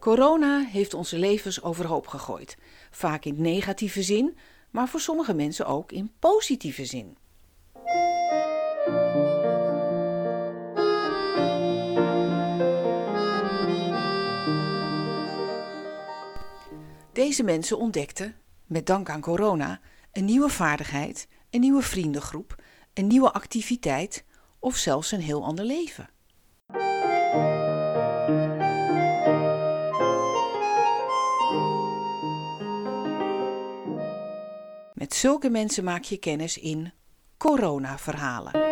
Corona heeft onze levens overhoop gegooid, vaak in negatieve zin, maar voor sommige mensen ook in positieve zin. Deze mensen ontdekten, met dank aan corona, een nieuwe vaardigheid, een nieuwe vriendengroep, een nieuwe activiteit of zelfs een heel ander leven. Met zulke mensen maak je kennis in corona-verhalen.